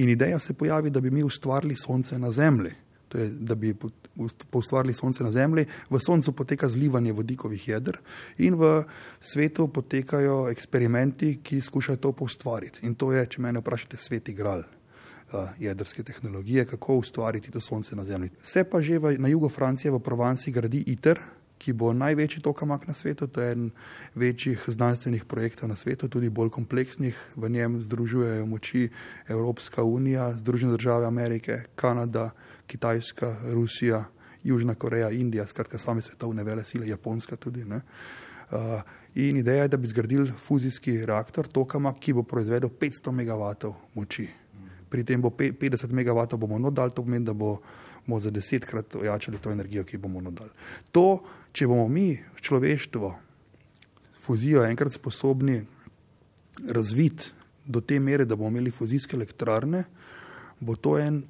In ideja se pojavi, da bi mi ustvarili sonce na Zemlji. To je, da bi ustvarili sonce na Zemlji. V Soncu poteka zlivanje vodikovih jeder in v svetu potekajo eksperimenti, ki skušajo to ustvariti. In to je, če me vprašate, sveti gral jedrske tehnologije, kako ustvariti to sonce na Zemlji. Vse pa že v, na jugu Francije, v Provanci, gradi ITER, ki bo največji tokamak na svetu. To je en večjih znanstvenih projektov na svetu, tudi bolj kompleksnih. V njem združujejo moči Evropska unija, Združene države Amerike, Kanada, Kitajska, Rusija, Južna Koreja, Indija, skratka same svetovne vele sile, Japonska tudi. Ne. Uh, in ideja je, da bi zgradili fuzijski reaktor tokamak, ki bo proizvedel 500 MW moči. Pri tem bo 50 MW bomo nodali, to pomeni, da bomo za desetkrat ojačali to energijo, ki bomo nodali. To če bomo mi, človeštvo, fuzijo enkrat sposobni razviti do te mere, da bomo imeli fuzijske elektrarne, bo to en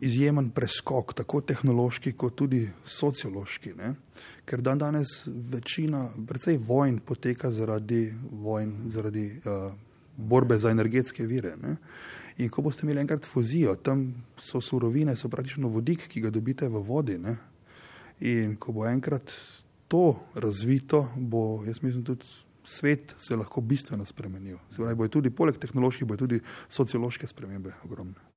izjemen preskok, tako tehnološki, kot tudi sociološki. Ne? Ker dan danes večina, predvsej vojn poteka zaradi vojn, zaradi uh, borbe za energetske vire. Ne? In ko boste imeli enkrat fuzijo, tam so surovine, so praktično vodik, ki ga dobite v vodi. Ne? In ko bo enkrat to razvito, bo, jaz mislim, tudi svet se lahko bistveno spremenil. Se pravi, bo tudi poleg tehnoloških, bo tudi sociološke spremembe ogromne.